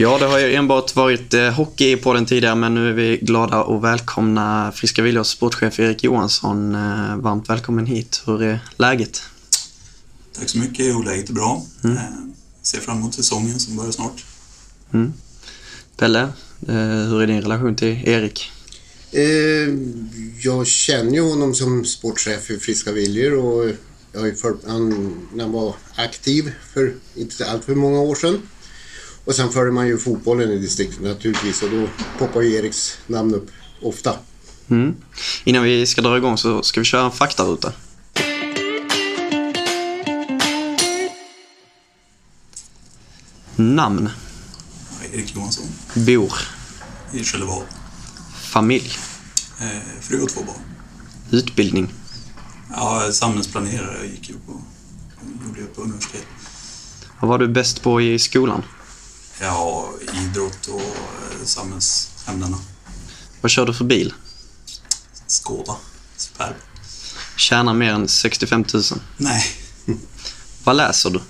Ja, det har ju enbart varit eh, hockey på den tidigare, men nu är vi glada och välkomna Friska Viljors sportchef Erik Johansson. Eh, varmt välkommen hit. Hur är läget? Tack så mycket. Jo, läget är bra. Mm. Eh, ser fram emot säsongen som börjar snart. Mm. Pelle, eh, hur är din relation till Erik? Eh, jag känner ju honom som sportchef för Friska Viljor och jag har ju följt han när han var aktiv för inte allt för många år sedan. Och sen följer man ju fotbollen i distriktet naturligtvis och då poppar ju Eriks namn upp ofta. Mm. Innan vi ska dra igång så ska vi köra en faktaruta. Namn? Erik Johansson. Bor? I Skellefteå. Familj? Eh, fru och två barn. Utbildning? Ja, samhällsplanerare gick ju på, gjorde jag på universitet. Vad var du bäst på i skolan? Ja, idrott och eh, samhällsämnena. Vad kör du för bil? Skåda. Superb. Tjänar mer än 65 000? Nej. Vad läser du?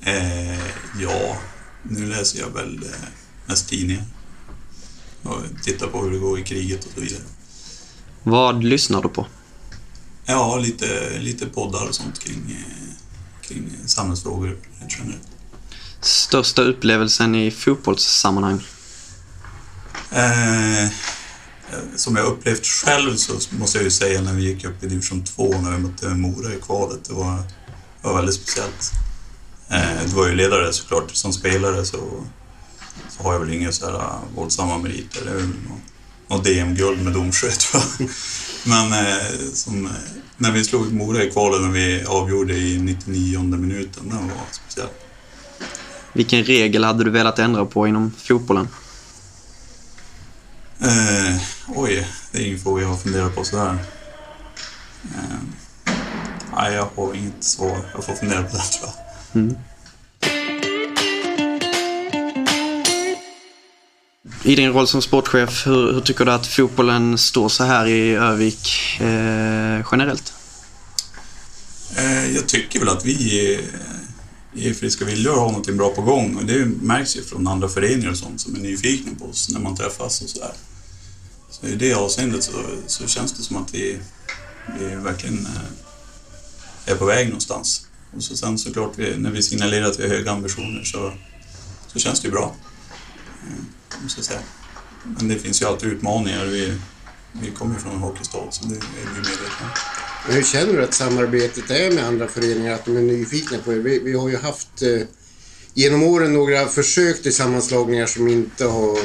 Eh, ja, nu läser jag väl eh, mest tidningar. Och tittar på hur det går i kriget och så vidare. Vad lyssnar du på? Ja, lite, lite poddar och sånt kring, eh, kring samhällsfrågor generellt. Största upplevelsen i fotbollssammanhang? Eh, som jag upplevt själv så måste jag ju säga när vi gick upp i division 2 när vi mötte Mora i kvalet. Det var, det var väldigt speciellt. Eh, det var ju ledare såklart. Som spelare så, så har jag väl inga så här eh, våldsamma meriter. Det är väl något DM-guld med Domsjö tror jag. Men eh, som, eh, när vi slog Mora i kvalet när vi avgjorde i 99 minuten, det var speciellt. Vilken regel hade du velat ändra på inom fotbollen? Eh, oj, det är ingen fråga jag har funderat på sådär. Eh, nej, jag har inget svar. Jag får fundera på det tror jag. Mm. I din roll som sportchef, hur, hur, tycker du att fotbollen står så här i Övik eh, generellt? Eh, jag tycker väl att vi i Friska Viljor har någonting bra på gång och det märks ju från andra föreningar och sånt som är nyfikna på oss när man träffas och sådär. Så i det avseendet så, så känns det som att vi, vi verkligen eh, är på väg någonstans. Och så sen såklart, vi, när vi signalerar att vi har höga ambitioner så, så känns det ju bra. Eh, måste jag säga. Men det finns ju alltid utmaningar. Vi, vi kommer ju från en hockeystad så det är vi medvetna om men hur känner du att samarbetet är med andra föreningar? Att de är nyfikna på er? Vi, vi har ju haft eh, genom åren några försök till sammanslagningar som inte har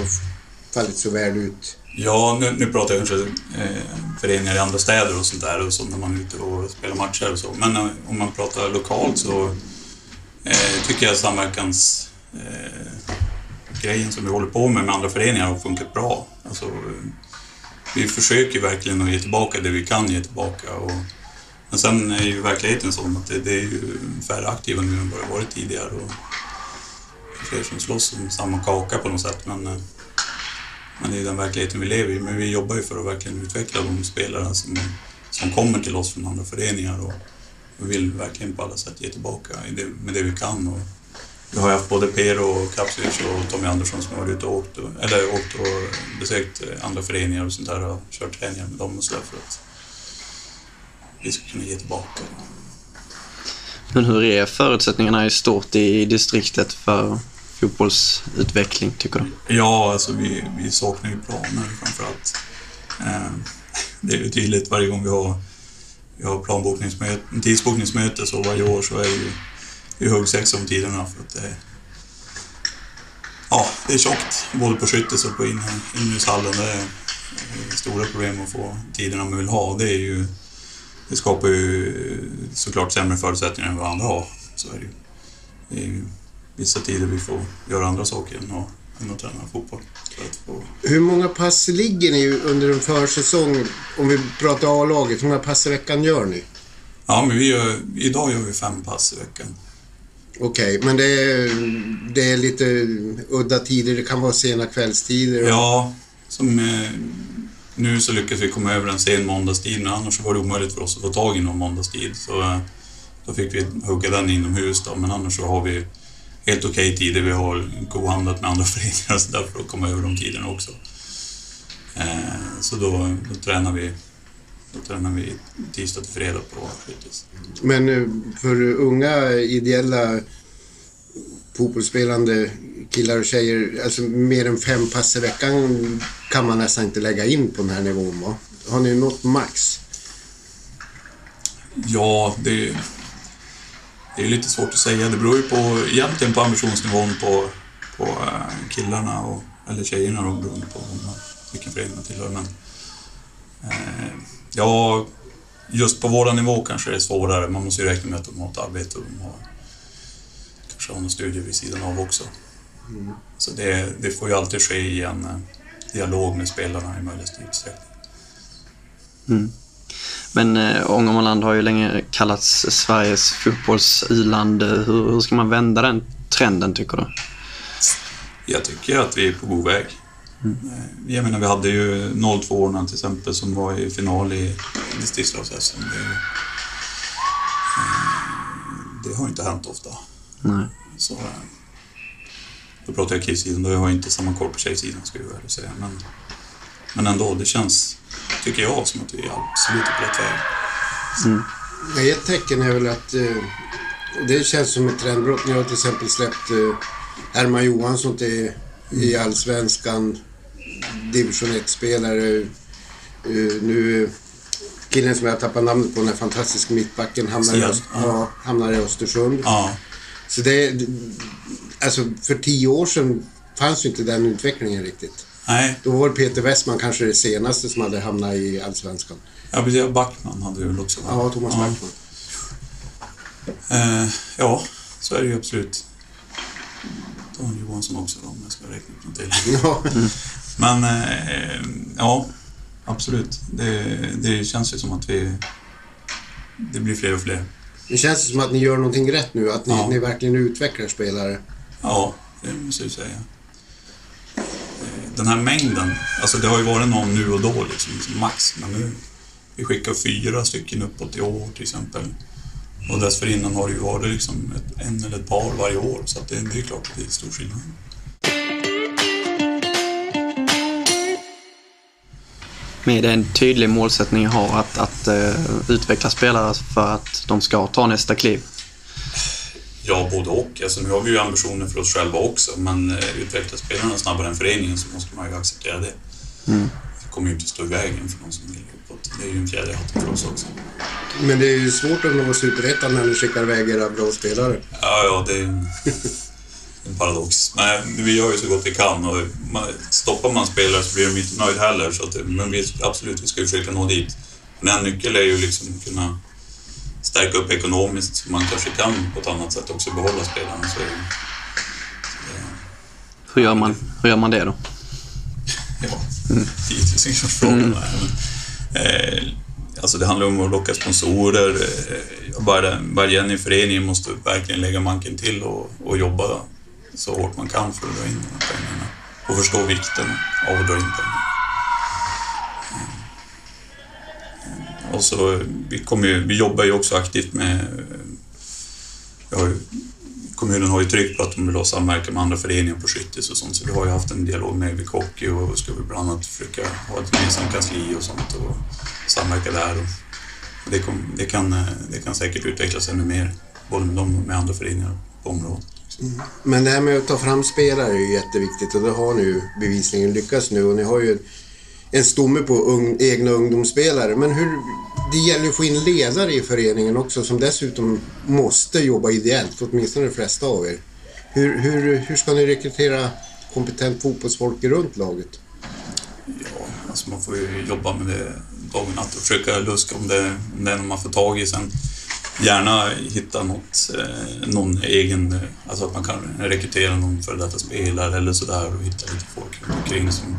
fallit så väl ut. Ja, nu, nu pratar jag kanske eh, föreningar i andra städer och sånt där och så när man är ute och spelar matcher och så. Men eh, om man pratar lokalt så eh, tycker jag samverkans eh, grejen som vi håller på med med andra föreningar har funkat bra. Alltså, vi försöker verkligen att ge tillbaka det vi kan ge tillbaka. Och, men sen är ju verkligheten sån att det, det är ju färre aktiva nu än vad det varit tidigare. Och fler som slåss om samma kaka på något sätt. Men, eh, men det är den verkligheten vi lever i. Men vi jobbar ju för att verkligen utveckla de spelare som, som kommer till oss från andra föreningar. Och vi vill verkligen på alla sätt ge tillbaka med det vi kan. Och, vi har haft både Per och Kapsic och Tommy Andersson som har varit ute och åkt, eller åkt och besökt andra föreningar och sånt där och kört träningar med dem och sådär för att vi ska kunna ge tillbaka. Men hur är förutsättningarna i stort i distriktet för fotbollsutveckling, tycker du? Ja, alltså vi, vi saknar ju planer framför allt. Eh, det är ju tydligt varje gång vi har, vi har planbokningsmöte, tidsbokningsmöte så varje år så är ju i huggsexa om tiderna för att det är, ja, det är tjockt både på Skyttes och på inomhushallen. Det är stora problem att få tiderna man vill ha. Det, är ju, det skapar ju såklart sämre förutsättningar än vad andra har. Så är det ju. Det är ju vissa tider vi får göra andra saker än att, än att träna fotboll. Hur många pass ligger ni under en försäsong? Om vi pratar A-laget, hur många pass i veckan gör ni? Ja, men vi gör, idag gör vi fem pass i veckan. Okej, okay, men det är, det är lite udda tider. Det kan vara sena kvällstider. Och... Ja, som eh, nu så lyckas vi komma över en sen måndagstid, men annars var det omöjligt för oss att få tag i någon måndagstid. Så eh, då fick vi hugga den inomhus då, men annars så har vi helt okej okay tider. Vi har kohandlat med andra föreningar och så där för att komma över de tiderna också. Eh, så då, då tränar vi tränar vi tisdag till fredag på Skyttis. Men eh, för unga ideella fotbollsspelande killar och tjejer, alltså mer än fem pass i veckan kan man nästan inte lägga in på den här nivån va? Har ni nått max? Ja, det, det är lite svårt att säga. Det beror ju på, egentligen på ambitionsnivån på, på eh, killarna, och, eller tjejerna då, beroende på vilken förening man tillhör. Men, eh, ja, just på våra nivå kanske det är svårare. Man måste ju räkna med att de har ett arbete och de har kanske har några studier vid sidan av också. Mm. Så det, det, får ju alltid ske i en eh, dialog med spelarna i möjligaste utsträckning. Mm. Men eh, Ångermanland har ju länge kallats Sveriges fotbolls-iland. Hur, hur ska man vända den trenden tycker du? Jag tycker att vi är på god väg. Mm. Jag menar, vi hade ju 02 till exempel som var i final i distriktslags-SM. Det, eh, det har inte hänt ofta. Nej. Så, eh, då pratar jag killsidan, då har jag inte samma koll på tjejsidan ska jag säga. Men, men ändå, det känns, tycker jag, som att vi är absolut på rätt väg. Mm. Ett tecken är väl att eh, det känns som ett trendbrott. Ni har till exempel släppt eh, Herman Johansson till, mm. i Allsvenskan, division 1-spelare. Uh, nu killen som jag tappar namnet på, den här fantastiska mittbacken, hamnar, i, ja, hamnar i Östersund. Ja. Så det, alltså för tio år sedan fanns ju inte den utvecklingen riktigt. Nej. Då var Peter Westman kanske det senaste som hade hamnat i Allsvenskan. Ja, precis. Backman hade ju också varit. Ja, Thomas ja. Backman. Eh, ja, så är det ju absolut. Dan Johansson också då, om jag ska räkna upp något till. Ja. Men, eh, ja, absolut. Det, det känns ju som att vi... Det blir fler och fler. Det känns som att ni gör någonting rätt nu, att ni, ja. ni verkligen utvecklar spelare. Ja, det måste jag säga. Den här mängden, alltså det har ju varit någon nu och då liksom, max, men nu vi skickar fyra stycken uppåt i år till exempel. Och dessförinnan har det ju varit liksom ett, en eller ett par varje år, så det, det är klart att det är stor skillnad. Med en tydlig målsättning jag har att, att uh, utveckla spelare för att de ska ta nästa kliv? Ja, både och. Alltså, nu har vi ju ambitioner för oss själva också, men uh, utveckla spelarna snabbare än föreningen så måste man ju acceptera det. Mm. Det kommer ju inte stå i vägen för någon som vill uppåt. Det är ju en fjäder i hatten för oss också. Men det är ju svårt att nå superettan när ni skickar iväg era bra spelare. Ja, ja, det är en paradox. Men vi gör ju så gott vi kan och stoppar man spelare så blir de inte nöjda heller. Så att, men vi, absolut, vi ska försöka nå dit. Men en nyckel är ju liksom att kunna stärka upp ekonomiskt så man kanske kan på ett annat sätt också behålla spelarna. Så, så det, hur, gör man, hur gör man det då? Ja, mm. 10 000 kronors frågan. Mm. Eh, alltså det handlar om att locka sponsorer. Eh, bara, bara Jenny föreningen måste verkligen lägga manken till och, och jobba så hårt man kan för att dra in de här pengarna och förstå vikten av att dra in pengarna. Eh, och så, vi, kommer ju, vi jobbar ju också aktivt med... Eh, har ju, kommunen har ju tryckt på att de vill ha samverkan med andra föreningar på Skyttis och sånt, så vi har ju haft en dialog med Övik Hockey och ska vi bland annat försöka ha ett gemensamt kansli och sånt och samverka där. Och det, kom, det, kan, eh, det kan säkert utvecklas ännu mer, både med dem och med andra föreningar på området. Mm. Men det här med att ta fram spelare är ju jätteviktigt och det har ni ju bevisligen lyckats nu och ni har ju en stomme på ung, egna ungdomsspelare. Men hur, det gäller ju att få in ledare i föreningen också som dessutom måste jobba ideellt, åtminstone de flesta av er. Hur, hur, hur ska ni rekrytera kompetent fotbollsfolk runt laget? Ja, alltså man får ju jobba med det dag och natt och försöka luska om det, om det är något man får tag i. Sen gärna hitta något, eh, någon egen, eh, alltså att man kan rekrytera någon före detta spelare eller sådär och hitta lite folk runt omkring som,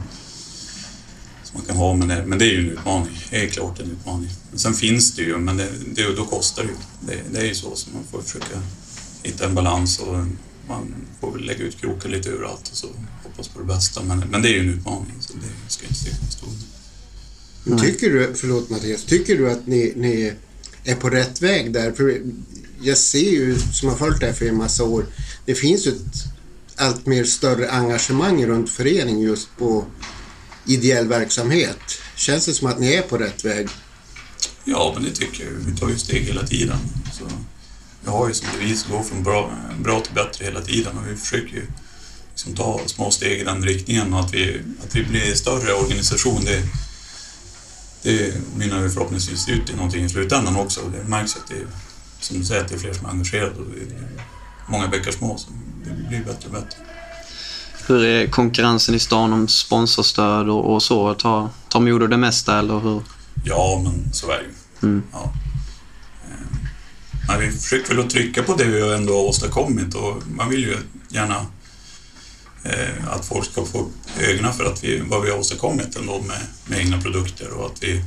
som man kan ha. Men det, men det är ju en utmaning, det är klart en utmaning. Men sen finns det ju, men det, det, då kostar det ju. Det, det är ju så, så man får försöka hitta en balans och man får väl lägga ut krokar lite överallt och så hoppas på det bästa. Men, men det är ju en utmaning, så det ska inte sticka under Tycker du, förlåt Mattias, tycker du att ni, ni är på rätt väg där. För jag ser ju, som har följt det här för en massa år, det finns ju ett allt mer större engagemang runt föreningen just på ideell verksamhet. Känns det som att ni är på rätt väg? Ja, men det tycker jag. Vi tar ju steg hela tiden. Så vi har ju som devis att gå från bra, bra till bättre hela tiden och vi försöker ju liksom ta små steg i den riktningen och att vi, att vi blir en större organisation. Det, det mynnar förhoppningsvis ut i någonting i slutändan också. Det märks att det är, som du säger, att det är fler som är engagerade och det är många bäckar små. Så det blir bättre och bättre. Hur är konkurrensen i stan om sponsorstöd och, och så? Tar, tar Modo det mesta eller hur? Ja, men så är det ju. Mm. Ja. Eh, Men vi försöker väl att trycka på det vi ändå har åstadkommit och man vill ju gärna Eh, att folk ska få upp ögonen för att vi, vad vi har åstadkommit ändå med, med egna produkter och att vi,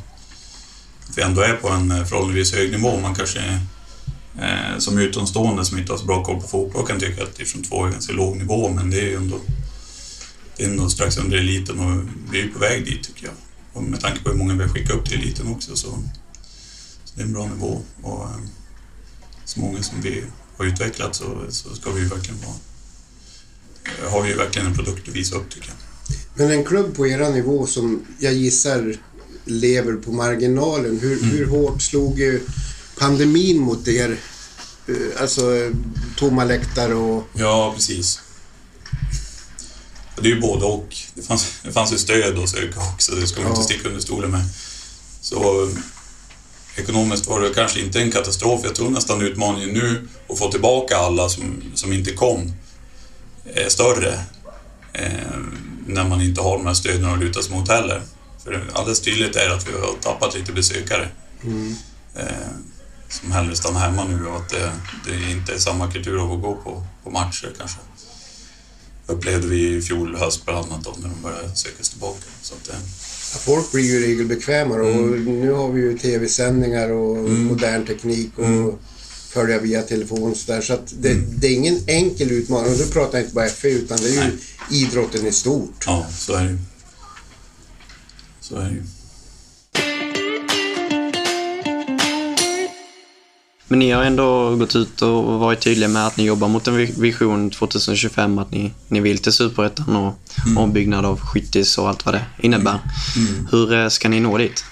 att vi ändå är på en eh, förhållandevis hög nivå. Man kanske eh, som utomstående som inte har så bra koll på fotboll kan tycka att division 2 är ganska låg nivå men det är ju ändå, det är ändå strax under eliten och vi är på väg dit tycker jag. Och med tanke på hur många vi har skickat upp till eliten också så, så det är en bra nivå. Och, eh, så många som vi har utvecklat så, så ska vi ju verkligen vara har vi ju verkligen en produkt att visa upp tycker jag. Men en klubb på era nivå som jag gissar lever på marginalen, hur, Mm. hur hårt slog eh, pandemin mot er? Eh, Alltså eh, tomma läktare och... Ja, precis. Det är ju både och. Det fanns, det fanns ju stöd hos ÖK också, det ska man Ja. inte sticka under stolen med. Så eh, ekonomiskt var det kanske inte en katastrof. Jag tror nästan utmaningen nu att få tillbaka alla som, som inte kom är större eh, när man inte har de här stöden att luta sig mot heller. För alldeles tydligt är att vi har tappat lite besökare Mm. eh, som hellre stannar hemma nu och att det, det inte är samma kultur av att gå på, på matcher kanske. Upplevde vi i fjol höst bland annat då, när de började söka sig tillbaka. Så att, eh, Folk blir ju i regel bekvämare och nu har vi ju tv-sändningar och Mm. modern teknik och Mm. Följa via telefon och så där. Så att det, Mm. det är ingen enkel utmaning. Och då pratar jag inte bara FA utan det är ju Nej. idrotten i stort. ja, så är det ju. Så är det ju. Men ni har ändå gått ut och varit tydliga med att ni jobbar mot en vi- vision 2025, att ni, ni vill till Superettan och ombyggnad av skyttis och allt vad det innebär. Mm. Hur eh, ska ni nå dit?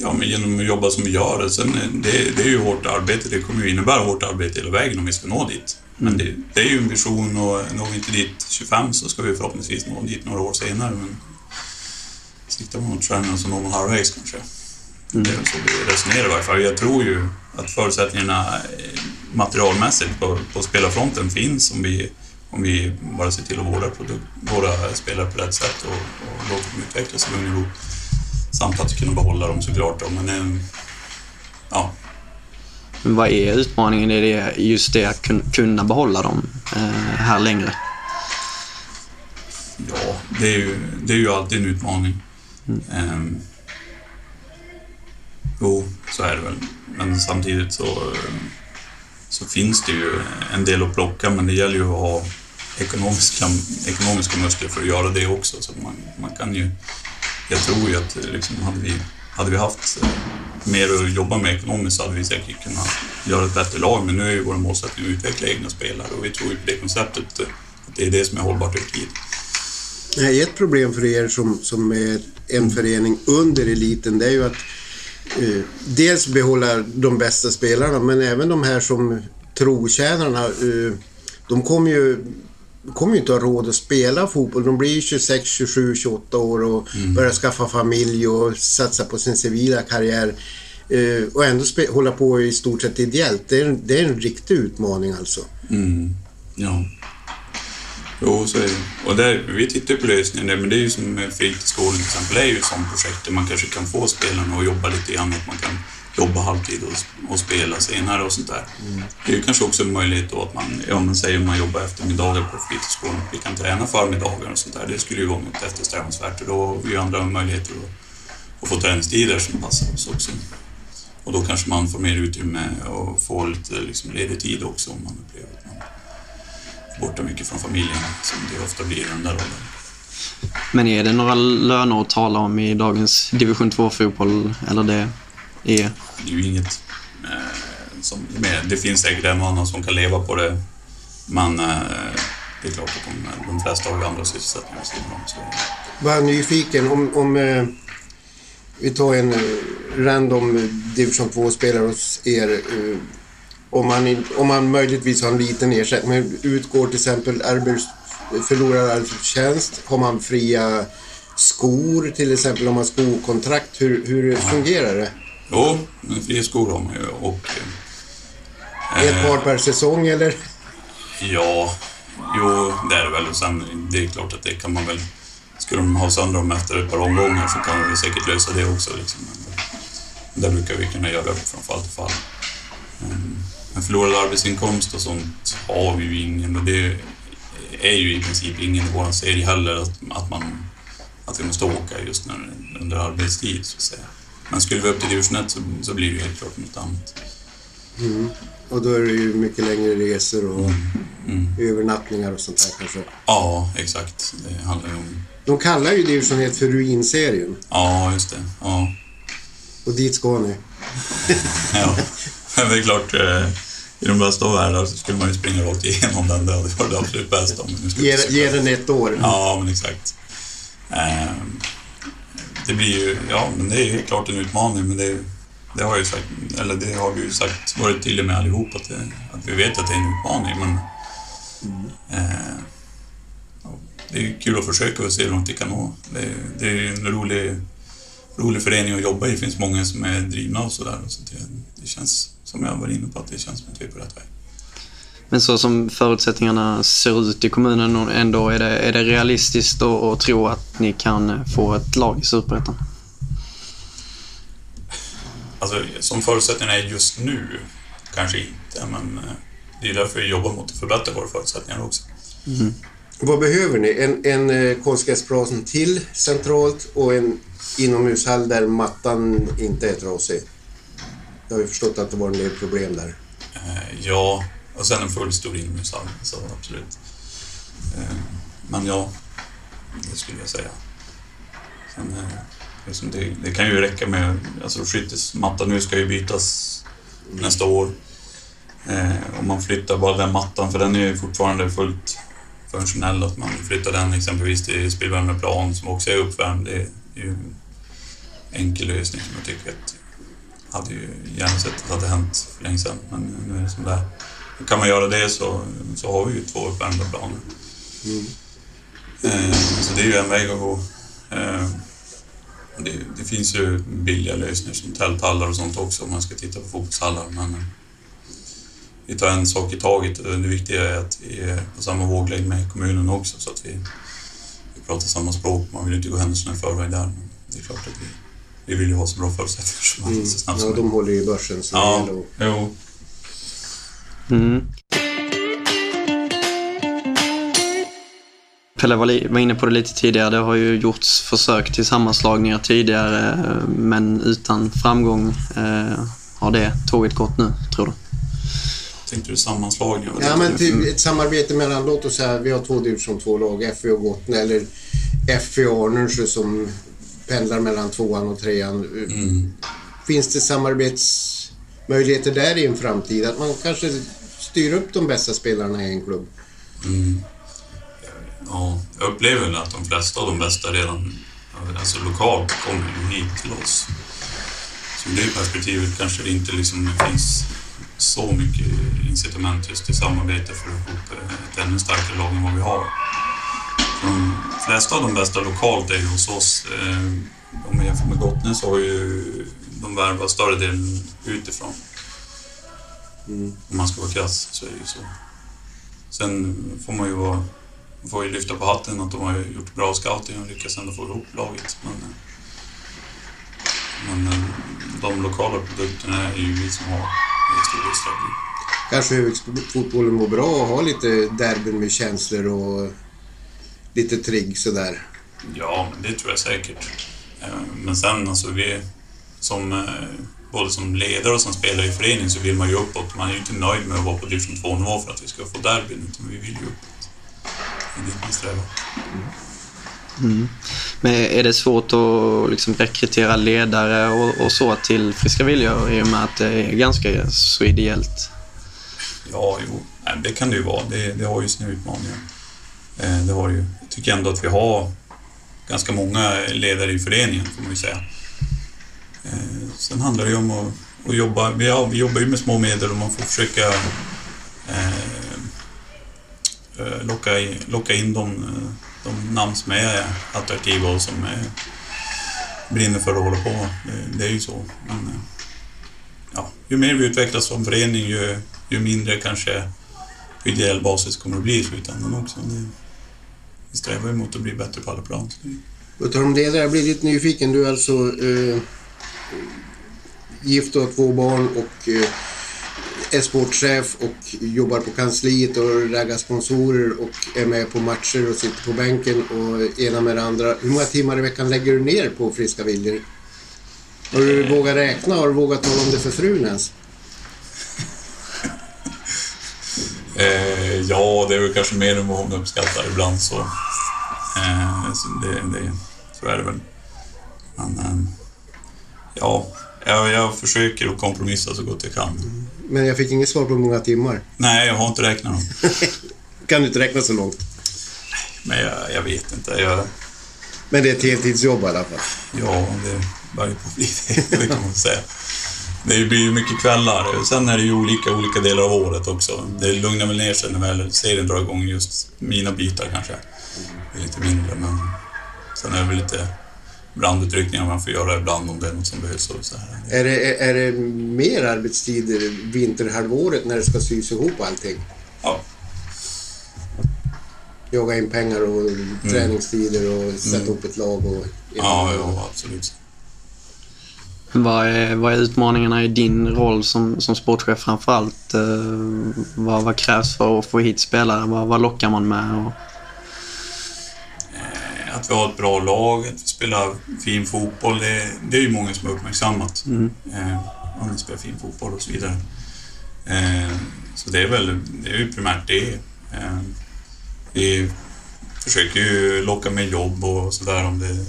Ja, men genom att jobba som vi gör. Sen, eh, det, det är ju hårt arbete. Det kommer ju innebära hårt arbete hela vägen om vi ska nå dit. Men det, det är ju en vision och når vi inte dit 25 så ska vi förhoppningsvis nå dit några år senare. Men siktar man mot stjärnorna så når man halvvägs kanske. Det är så vi resonerar i varje fall. Jag tror ju att förutsättningarna eh, materialmässigt på, på spelarfronten finns om vi, om vi bara ser till att vårda produkt, våra spelare på rätt sätt och, och låta dem utvecklas i lugn och ro. Samt att kunna behålla dem såklart. Då. Men eh, ja, Men Vad är utmaningen i det, just det att kun- kunna behålla dem eh, här längre? ja det, är ju, det är ju alltid en utmaning. Ehm, jo, så är det väl. Men samtidigt så, så finns det ju en del att plocka men det gäller ju att ha ekonomiska, ekonomiska muskler för att göra det också. Så man, man kan ju, jag tror ju att liksom, hade, vi, hade vi haft eh, mer att jobba med ekonomiskt så hade vi säkert kunnat göra ett bättre lag. Men nu är ju vår målsättning att utveckla egna spelare och vi tror ju på det konceptet. Eh, att det är det som är hållbart över tid. Nej, Ett problem för er som, som är en förening under eliten det är ju att eh, dels behålla de bästa spelarna men även de här som trotjänarna eh, de kommer ju kommer ju inte ha råd att spela fotboll. De blir ju 26, 27, 28 år och börjar skaffa familj och satsa på sin civila karriär. Eh, och ändå hålla på i stort sett ideellt. Det är, en- det är en riktig utmaning alltså. Mm. Ja. Jo, så är det. Och där, vi tittar på lösningen där, men det är ju som fritidsgården till exempel, det är ju ett sånt projekt där man kanske kan få spelarna att jobba lite grann, att man kan jobba halvtid och, och spela senare och sånt där. Det är ju kanske också en möjlighet då att man, ja men säger man jobbar eftermiddagar på fritidsgården, vi kan träna förmiddagar och sånt där. Det skulle ju vara något eftersträvansvärt och då har vi ju andra möjligheter att, att få träningstider som passar oss också. Och då kanske man får mer utrymme och får lite liksom, ledig tid också om man upplever att man är borta mycket från familjen, som det ofta blir i den där rollen. Men är det några löner att tala om i dagens division 2-fotboll? Eller det är... Det är ju inget... Eh, som med, det finns säkert en och annan som kan leva på det, men eh, det är klart att de, de flesta har ju andra sysselsättningar vid sidan om. så- nyfiken om, om eh, vi tar en eh, random division 2-spelare hos er. Eh, om, man, om man möjligtvis har en liten ersättning, men utgår till exempel arbets, förlorar arbetstjänst, har man fria skor till exempel om man har skokontrakt, hur, hur fungerar det? Jo, men fria skor har man ju och... eh, Ett par per säsong eller? Ja, jo, det är det väl. Och sen, det är klart att det kan man väl... Skulle de ha sönder dem efter ett par omgångar så kan vi säkert lösa det också. Liksom. Men där brukar vi kunna göra från fall till fall. Mm. En förlorad arbetsinkomst och sånt har vi ju ingen och det är ju i princip ingen i vår serie heller att, att, man, att vi måste åka just när, under arbetstid så att säga. Men skulle vi upp till division 1 så, så blir det helt klart något annat. Mm. Och då är det ju mycket längre resor och Mm. övernattningar och sånt där kanske. Ja, exakt. Det handlar ju om... De kallar ju division 1 för ruinserien Ja, just det. Ja. och dit ska ni. Ja, men det är klart, eh, i de bästa av världar så skulle man ju springa rakt igenom den. Det hade varit det absolut bästa. Ge, ge den ett år. Ja, men exakt. Ehm, det blir ju, ja, men det är ju klart en utmaning, men det, det har ju sagt, eller det har vi ju sagt, varit tydliga med allihop, att, det, att vi vet att det är en utmaning, men eh, det är ju kul att försöka och se hur långt vi kan nå. Det, det är ju en rolig, rolig förening att jobba i, det finns många som är drivna och sådär, så det, det känns, som jag var inne på, att det känns som att vi är på rätt väg. Men så som förutsättningarna ser ut i kommunen ändå, är det, är det realistiskt att, att tro att ni kan få ett lag i Superettan? Alltså, som förutsättningarna är just nu, kanske inte, men eh, det är därför vi jobbar mot att förbättra våra förutsättningar också. Vad behöver ni? En, en eh, konstgräsplan till centralt och en inomhushall där mattan inte är trasig. Jag har ju förstått att det var en del problem där. Eh, ja, och sen en full stor inomhushall, så absolut. Eh, men ja, det skulle jag säga. Sen, eh, liksom det, det kan ju räcka med, alltså skyttesmattan nu ska ju bytas nästa år. Eh, om man flyttar bara den mattan, för den är ju fortfarande fullt funktionell, att man flyttar den exempelvis till spillvärmeplan som också är uppvärmd. Det är ju en enkel lösning som jag tycker att hade ju gärna sett att det hade hänt för länge sedan, men nu är det som det är. Kan man göra det så, så har vi ju två uppvärmda planer. Eh, så det är ju en väg att gå. Eh, och det, det finns ju billiga lösningar som tälthallar och sånt också om man ska titta på fotbollshallar, men eh, vi tar en sak i taget och det viktiga är att vi är på samma våglängd med kommunen också så att vi, vi pratar samma språk. Man vill inte gå händelserna i förväg där, men det är klart att vi, vi vill ju ha så bra förutsättningar som Mm. möjligt så snabbt som Ja, de håller ju börsen så Ja, gäller att- jo. Mm. Pelle var, inne på det lite tidigare. Det har ju gjorts försök till sammanslagningar tidigare men utan framgång. Eh, har det tåget gått nu, tror du? Tänkte du sammanslagning? Ja, men typ ett samarbete mellan, låt oss säga, vi har två division 2-lag, FV och Gotland, eller FV och Arnösjö som pendlar mellan tvåan och trean. Mm. Finns det samarbetsmöjligheter där i en framtid? Att man kanske styr upp de bästa spelarna i en klubb? Mm. Ja, jag upplever väl att de flesta av de bästa redan, alltså lokalt, kommer hit till oss. Så i det perspektivet kanske det inte liksom finns så mycket incitament just till samarbete för att få upp ett ännu starkare lag än vad vi har. De flesta av de bästa lokalt är ju hos oss. Eh, om man jämför med Gottnes så har ju de värvat större delen utifrån. Om man ska vara krass så är det ju så. Sen får man ju vara man får ju lyfta på hatten att de har gjort bra scouting och lyckats ändå få ihop laget. Men, men eh, de lokala produkterna är ju vi som har i stor utsträckning. Kanske högfotbollen mår bra och ha lite derbyn med känslor och lite trigg sådär. Ja, men det tror jag säkert. Eh, Men sen alltså vi som eh, både som ledare och som spelare i föreningen så vill man ju uppåt. Man är ju inte nöjd med att vara på division 2-nivå för att vi ska få derbyn, utan vi vill ju uppåt. Det är dit vi strävar. Mm. Men är det svårt att liksom rekrytera ledare och, och, så till Friska Viljor i och med att det är ganska så ideellt? Ja, jo, det kan det ju vara. Det, det har ju sina utmaningar. Eh, det har ju. Jag tycker ändå att vi har ganska många ledare i föreningen, får man ju säga. Sen handlar det ju om att, att jobba. Vi, ja, vi jobbar ju med små medel och man får försöka eh, eh locka, in, locka in de, de namn som är attraktiva och som är, brinner för att hålla på. Det, det är ju så. Men, eh, ja, ju mer vi utvecklas som förening, ju, ju mindre kanske på ideell basis kommer det att bli i slutändan också. Det, vi strävar ju mot att bli bättre på alla plan. På tal om det där, jag blir lite nyfiken. Du är alltså eh, gift och har två barn och eh, är sportchef och jobbar på kansliet och raggar sponsorer och är med på matcher och sitter på bänken och ena med det andra. Hur många timmar i veckan lägger du ner på Friska Viljor? Har du vågat räkna? Har du vågat tala om det för frun ens? Eh, ja, det är väl kanske mer än vad hon uppskattar ibland så. Eh, så, det, det, så är det väl. Men eh, ja, jag, jag försöker att kompromissa så gott jag kan. Men jag fick inget svar på hur många timmar. Nej, jag har inte räknat dem. kan du inte räkna så långt? Men jag, jag vet inte. Jag... Men det är ett heltidsjobb i alla fall? Ja, det börjar på att bli det, det kan man säga. Det blir ju mycket kvällar. Sen är det ju olika olika delar av året också. Det lugnar väl ner sig när väl serien drar igång, just mina bitar kanske. Det är lite mindre, men sen är det väl lite brandutryckningar man får göra ibland om det är något som behövs. Och så här. Är, det, är det mer arbetstider vinterhalvåret när det ska sys ihop allting? Ja. Jaga in pengar och mm. träningstider och sätta mm. upp ett lag och... Ja, ja, absolut. Vad är, vad är utmaningarna i din roll som, som sportchef framför allt? Eh, vad, vad krävs för att få hit spelare? Vad, vad lockar man med? Och... Eh, att vi har ett bra lag, att vi spelar fin fotboll. Det, det är ju många som har uppmärksammat. Mm. Eh, om vi spelar fin fotboll och så vidare. Eh, så det är väl det är ju primärt det. Eh, vi försöker ju locka med jobb och sådär om det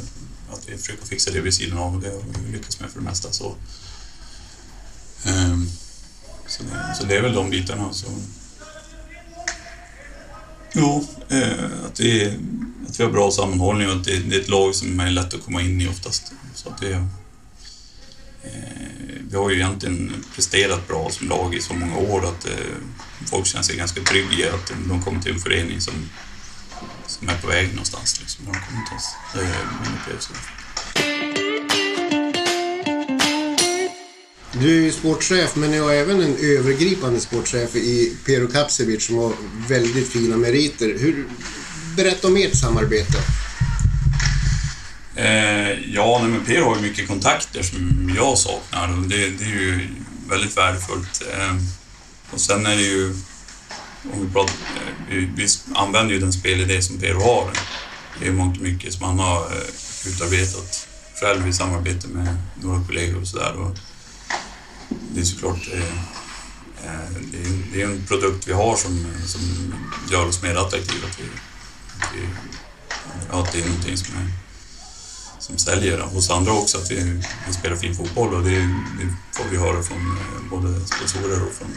att vi försöker fixa det vid sidan av och det har vi lyckats med för det mesta. Så, um, så, det, så det är väl de bitarna. Så, eh, att, vi, att vi har bra sammanhållning och att det, det, är ett lag som är lätt att komma in i oftast. Så att det, eh, vi har ju egentligen presterat bra som lag i så många år att eh, folk känner sig ganska trygga i att de kommer till en förening som som är på väg någonstans. Liksom, när de kommer till oss. Det är min eh, upplevelse. Du är ju sportchef, men ni har även en övergripande sportchef i Pero Kapsevic som har väldigt fina meriter. Hur, berätta om ert samarbete. Eh, ja, nej, men Per har ju mycket kontakter som jag saknar och det, det är ju väldigt värdefullt. Eh, och sen är det ju om vi, pratar, eh, vi, vi använder ju den spelidé som Per har. Det är mångt mycket som han har eh, utarbetat själv i samarbete med några kollegor och sådär. Det är såklart eh, eh, det är, det är en produkt vi har som, som gör oss mer attraktiva. till att, det är någonting som, är, som säljer hos andra också, att vi, vi spelar fin fotboll och det, det får vi höra från både sponsorer och från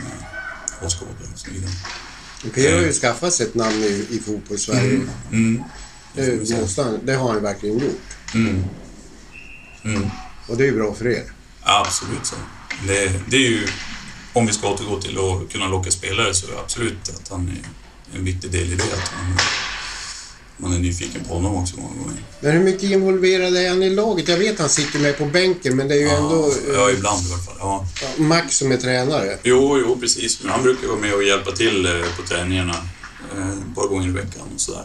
åskådare och så vidare. Pierre har ju skaffat sig ett namn i, i fotbollssverige. Mm. Mm. Det, måste det har han verkligen gjort. Mm. Mm. Och det är ju bra för er. Absolut så. Det, det, är ju, om vi ska återgå till att kunna locka spelare så är det absolut att han är en viktig del i det. Att han, man är nyfiken på honom också många gånger. Men hur mycket involverad är han i laget? Jag vet att han sitter med på bänken, men det är ju ja, ändå... Ja, ibland i alla fall. Ja. Max som är tränare. Jo, jo, precis. Men han brukar vara med och hjälpa till eh, på träningarna eh, ett par gånger i veckan och sådär.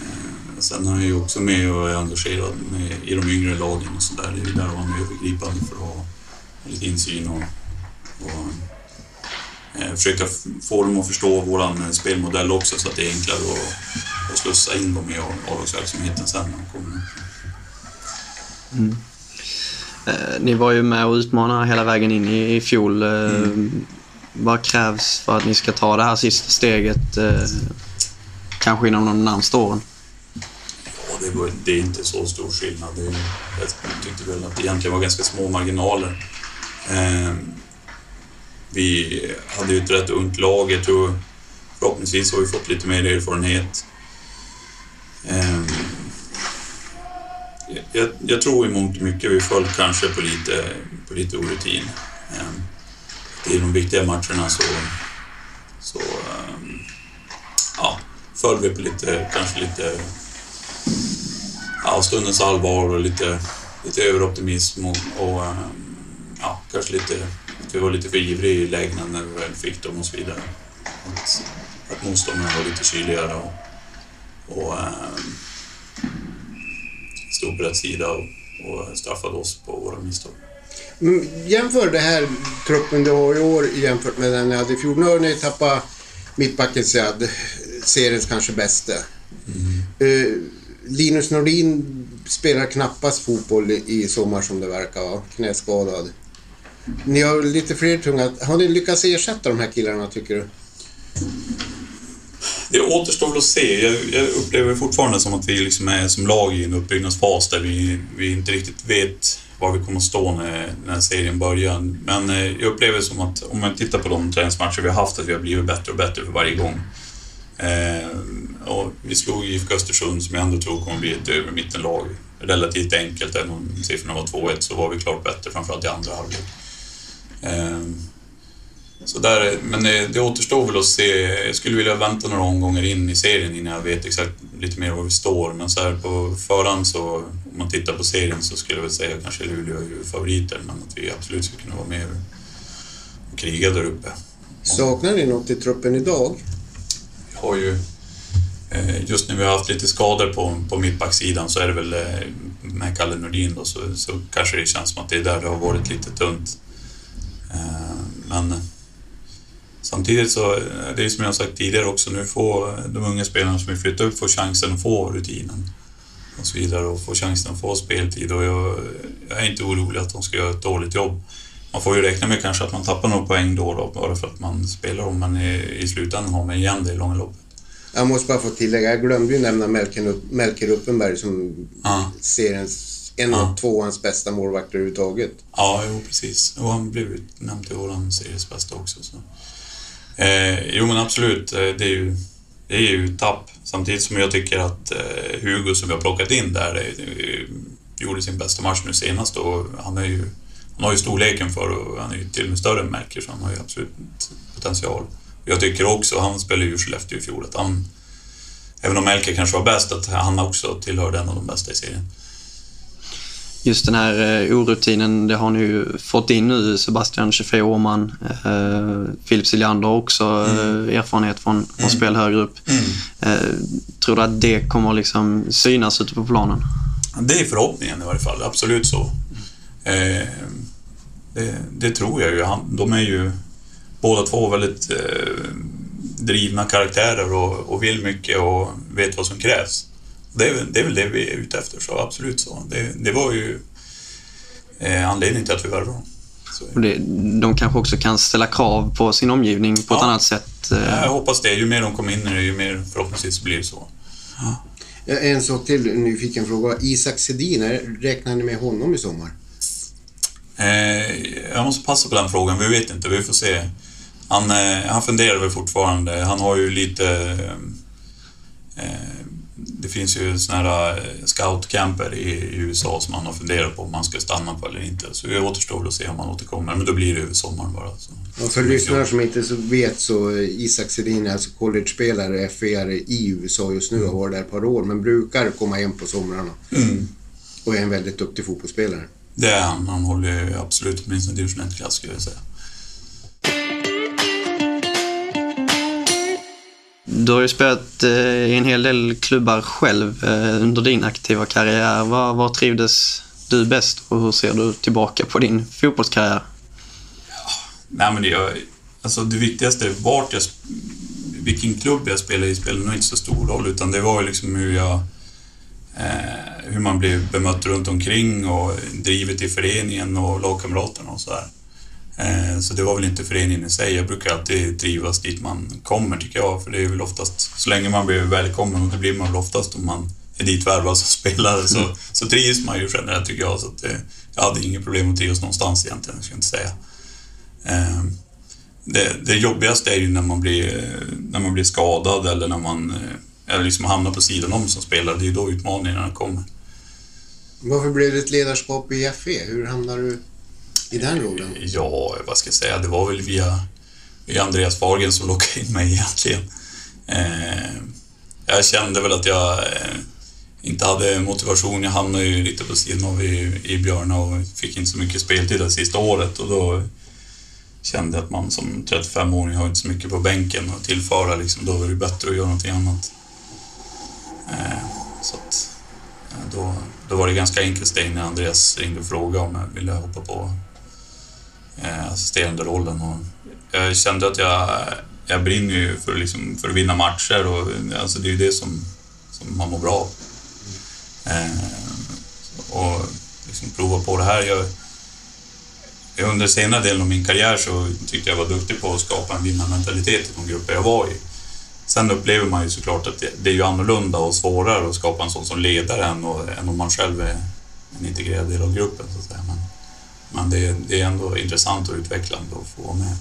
Eh, sen är han ju också med och är engagerad med, i de yngre lagen och sådär. Det är ju där han är övergripande för att ha lite insyn och, och eh, försöka få dem att förstå vår spelmodell också så att det är enklare att och slussa in dem i avlagsverksamheten sen när de kommer. Mm. Eh, ni var ju med och utmanade hela vägen in i, i fjol. Eh, mm. Vad krävs för att ni ska ta det här sista steget, eh, kanske inom de närmaste åren? Ja, det, var, det är inte så stor skillnad. Det, jag tyckte väl att det egentligen var ganska små marginaler. Eh, vi hade ju ett rätt ungt lag. Jag tror förhoppningsvis har vi fått lite mer erfarenhet. Ehm, jag, jag, tror i mångt och mycket vi föll kanske på lite, på lite orutin. Ehm, I de viktiga matcherna så, så ehm, ja, föll vi på lite, kanske lite ja, stundens allvar och lite, lite överoptimism och, och ja, kanske lite, att vi var lite för ivriga i lägena när vi väl fick dem och så vidare. Att, att motståndarna var lite kyligare och, och ähm, stod på rätt sida och, och straffade oss på våra misstag. Mm, jämför det här truppen du har i år jämfört med den ni hade i fjol. Nu har ni tappat mittbacken Sead, seriens kanske bästa. Mm. Uh, Linus Nordin spelar knappast fotboll i sommar som det verkar vara, knäskadad. Ni har lite fler tunga. Har ni lyckats ersätta de här killarna tycker du? Det återstår väl att se. Jag, jag, upplever fortfarande som att vi liksom är som lag i en uppbyggnadsfas där vi, vi inte riktigt vet var vi kommer att stå när, när serien börjar. Men eh, jag upplever som att om man tittar på de träningsmatcher vi har haft, att vi har blivit bättre och bättre för varje gång. Eh, och vi slog IFK Östersund som jag ändå tror kommer att bli ett över mittenlag. Relativt enkelt, även om siffrorna var 2-1 så var vi klart bättre, framförallt i andra halvlek. Eh, så där, men det, det återstår väl att se. Jag skulle vilja vänta några omgångar in i serien innan jag vet exakt lite mer var vi står. Men så här på förhand så, om man tittar på serien så skulle jag väl säga kanske Luleå är favoriter, men att vi absolut ska kunna vara med och kriga där uppe. Saknar ni något i truppen idag? Vi har ju eh, Just när vi har haft lite skador på, på mittbacksidan så är det väl eh, med Kalle Nordin då, så, så kanske det känns som att det är där det har varit lite tunt. Eh, men Samtidigt så, det är som jag sagt tidigare också, nu får de unga spelarna som vi flyttar upp får chansen att få rutinen och så vidare och få chansen att få speltid och jag, jag är inte orolig att de ska göra ett dåligt jobb. Man får ju räkna med kanske att man tappar några poäng då, då bara för att man spelar dem, men i, i slutändan har man igen det i långa loppet. Jag måste bara få tillägga, jag glömde ju nämna Melker Uppenberg som ja. seriens, en av ja. tvåans bästa målvakter överhuvudtaget. Ja, jo precis. Och han blev utnämnd till våran series bästa också. Så. Eh, jo men absolut, eh, det är ju, det är ju tapp. Samtidigt som jag tycker att eh, Hugo som vi har plockat in där eh, eh, gjorde sin bästa match nu senast och han, är ju, han har ju storleken för och han är ju till och med större än Melker så han har ju absolut potential. Jag tycker också, han spelade ju Skellefteå i fjol, att han, även om Melker kanske var bäst, att han också tillhörde en av de bästa i serien just den här eh, orutinen, det har ni ju fått in nu. Sebastian 24 Åhman, eh, Filip Siljander också mm. eh, erfarenhet från, från mm. spel högre upp. Mm. Eh, tror du att det kommer liksom synas ute på planen? Det är förhoppningen i varje fall, absolut så. Eh, det, det, tror jag ju. Han, de är ju båda två väldigt drivna karaktärer och, och vill mycket och vet vad som krävs. Det är, det är väl det vi är ute efter, så absolut så. Det, det var ju eh, anledningen till att vi värvade dem. Det, de kanske också kan ställa krav på sin omgivning på ja. ett annat sätt. Eh. Jag hoppas det. Ju mer de kommer in i det, ju mer förhoppningsvis blir det så. Ja. En sak till, nyfiken fråga. Isak Sedin, räknar ni med honom i sommar? Eh, jag måste passa på den frågan, vi vet inte, vi får se. Han, eh, han funderar väl fortfarande. Han har ju lite eh, finns ju såna här eh, scoutcamper i USA som man har funderat på om man ska stanna på eller inte. Så det återstår att se om man återkommer, men då blir det över sommaren bara. Så. Och för lyssnare som inte så vet så eh, Isak Sedin är alltså college-spelare, FER i USA just nu och har varit där ett par år, men brukar komma hem på somrarna. Mm. Och är en väldigt duktig fotbollsspelare. Det är han. Han håller absolut åtminstone division 1-klass skulle jag säga. Du har ju spelat eh, i en hel del klubbar själv eh, under din aktiva karriär. Var, var trivdes du bäst och hur ser du tillbaka på din fotbollskarriär? Ja, nej men det, alltså det viktigaste vart jag, vilken klubb jag spelade i spelade nog inte så stor roll utan det var liksom hur jag eh, hur man blev bemött runt omkring och drivet i föreningen och lagkamraterna och sådär. Eh, så det var väl inte föreningen i sig. Jag brukar alltid trivas dit man kommer tycker jag. För det är väl oftast, så länge man blir välkommen och det blir man väl oftast om man är ditvärvad som spelare så, mm. så trivs man ju generellt tycker jag. Så att, eh, jag hade inget problem att trivas någonstans egentligen, ska jag inte säga. Eh, det, det jobbigaste är ju när man blir, när man blir skadad eller när man eller liksom hamnar på sidan om som spelare. Det är ju då utmaningarna kommer. Varför blev det ett ledarskap i FE? Hur hamnade du i den rollen? Ja, vad ska jag säga, det var väl via, via Andreas Fahlgren som lockade in mig egentligen. Eh, jag kände väl att jag eh, inte hade motivation. Jag hamnade ju lite på sidan av i, i Björna och fick inte så mycket speltid det sista året och då kände jag att man som 35-åring har inte så mycket på bänken att tillföra. Liksom, då är det bättre att göra någonting annat. Eh, så att, eh, då, då var det ganska enkelt steg när Andreas ringde och frågade om jag ville hoppa på Eh, assisterande rollen. Och jag kände att jag, jag brinner ju för, liksom, för att vinna matcher och alltså, det är ju det som, som man mår bra av. Eh, och liksom prova på det här. Jag, under senare delen av min karriär så tyckte jag var duktig på att skapa en vinnarmentalitet i de grupper jag var i. Sen upplever man ju såklart att det är ju annorlunda och svårare att skapa en sån som ledare än, och, än om man själv är en integrerad del av gruppen. Så att säga. Men, men det, det, är ändå intressant och utvecklande att få vara med.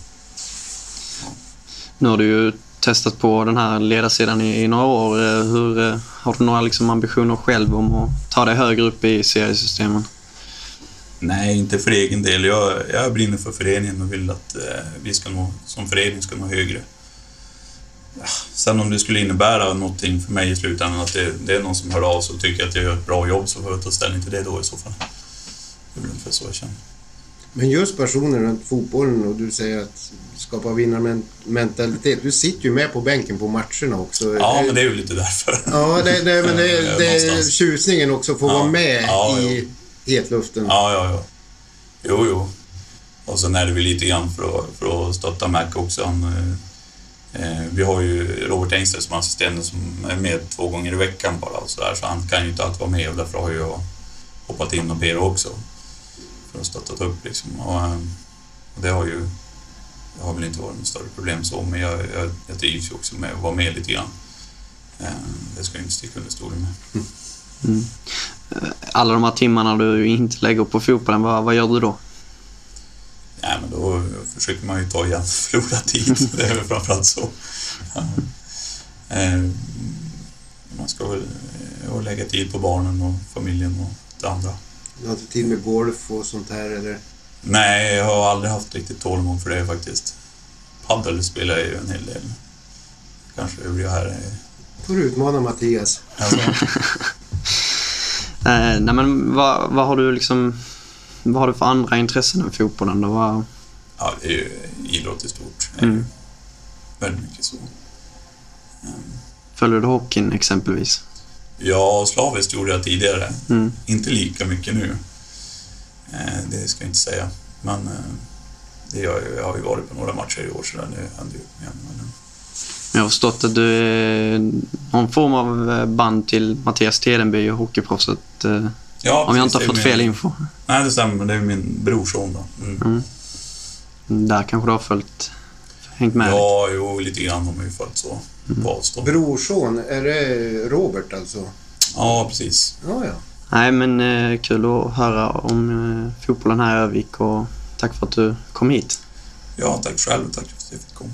Ja. Nu har du ju testat på den här ledarsidan i, i några år. Hur, eh, har du några liksom ambitioner själv om att ta dig högre upp i seriesystemen? Nej, inte för egen del. Jag, jag brinner för föreningen och vill att eh, vi ska nå, som förening ska nå högre. Ja, sen om det skulle innebära någonting för mig i slutändan, att det, det är någon som hör av sig och tycker att jag gör ett bra jobb, så får jag ta ställning till det då i så fall. Det är väl ungefär så jag känner. Men just personen runt fotbollen och du säger att skapa vinnarmentalitet. Du sitter ju med på bänken på matcherna också. Ja, men det är ju lite därför. Ja, det, det, men det, det är tjusningen också att få ja. vara med ja, i hetluften. Ja, ja, ja. Jo, jo. Och sen är det väl lite grann för att, för att stötta Mac också. Han, eh, vi har ju Robert Engstedt som assistent som är med två gånger i veckan bara och så där, så han kan ju inte alltid vara med och därför har jag hoppat in och ber också för att stötta upp liksom. Och, eh, och det har ju det har väl inte varit något större problem så, men jag, jag, jag trivs ju också med att vara med lite grann. Eh, det ska jag inte sticka under stolen med. Mm. Mm. Alla de här timmarna du inte lägger på fotbollen, vad, vad gör du då? Ja, men då försöker man ju ta igen förlorad tid. det är väl framförallt så. Ja. Eh, man ska väl eh, lägga tid på barnen och familjen och det andra. Du har inte tid med golf och sånt här eller? Nej, jag har aldrig haft riktigt tålamod för det faktiskt. Padel spelar jag ju en hel del. Kanske övriga här är... får du utmana Mattias. Alltså. eh, nej men vad, vad har du liksom... Vad har du för andra intressen än fotbollen då? Vad... Ja, det är ju idrott i stort. Mm. Väldigt mycket så. Följer du hockeyn exempelvis? Ja, slaviskt gjorde jag tidigare. Mm. Inte lika mycket nu. Eh, det ska jag inte säga. Men eh, det gör jag, jag har ju varit på några matcher i år så det händer ju igen. Jag har förstått att du är någon form av eh, band till Mattias Tedenby och hockeyproffset. Ja, om jag inte har fått min... fel info. Nej, det stämmer. Det är min brorson då. Mm. Mm. Där kanske du har följt, hängt med? Ja, jo, lite grann har man ju följt så. Mm. På avstånd. Brorson, är det Robert alltså? Ja, precis. Ja, ja. Nej, men eh, kul att höra om eh, fotbollen här i Övik och tack för att du kom hit. Ja, tack själv tack för att jag fick komma.